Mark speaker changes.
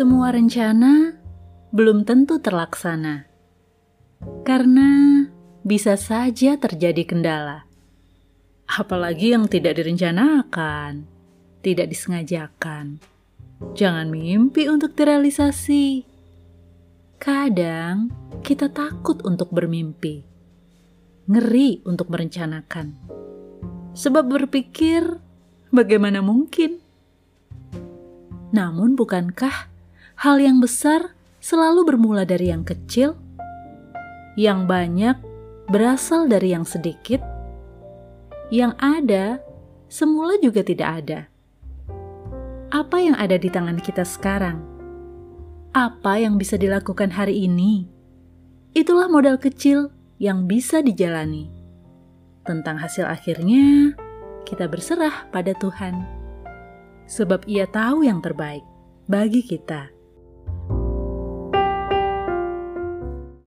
Speaker 1: Semua rencana belum tentu terlaksana, karena bisa saja terjadi kendala, apalagi yang tidak direncanakan, tidak disengajakan. Jangan mimpi untuk terrealisasi. Kadang kita takut untuk bermimpi, ngeri untuk merencanakan, sebab berpikir bagaimana mungkin. Namun, bukankah hal yang besar selalu bermula dari yang kecil, yang banyak berasal dari yang sedikit, yang ada semula juga tidak ada? Apa yang ada di tangan kita sekarang? apa yang bisa dilakukan hari ini. Itulah modal kecil yang bisa dijalani. Tentang hasil akhirnya, kita berserah pada Tuhan, sebab Ia tahu yang terbaik bagi kita.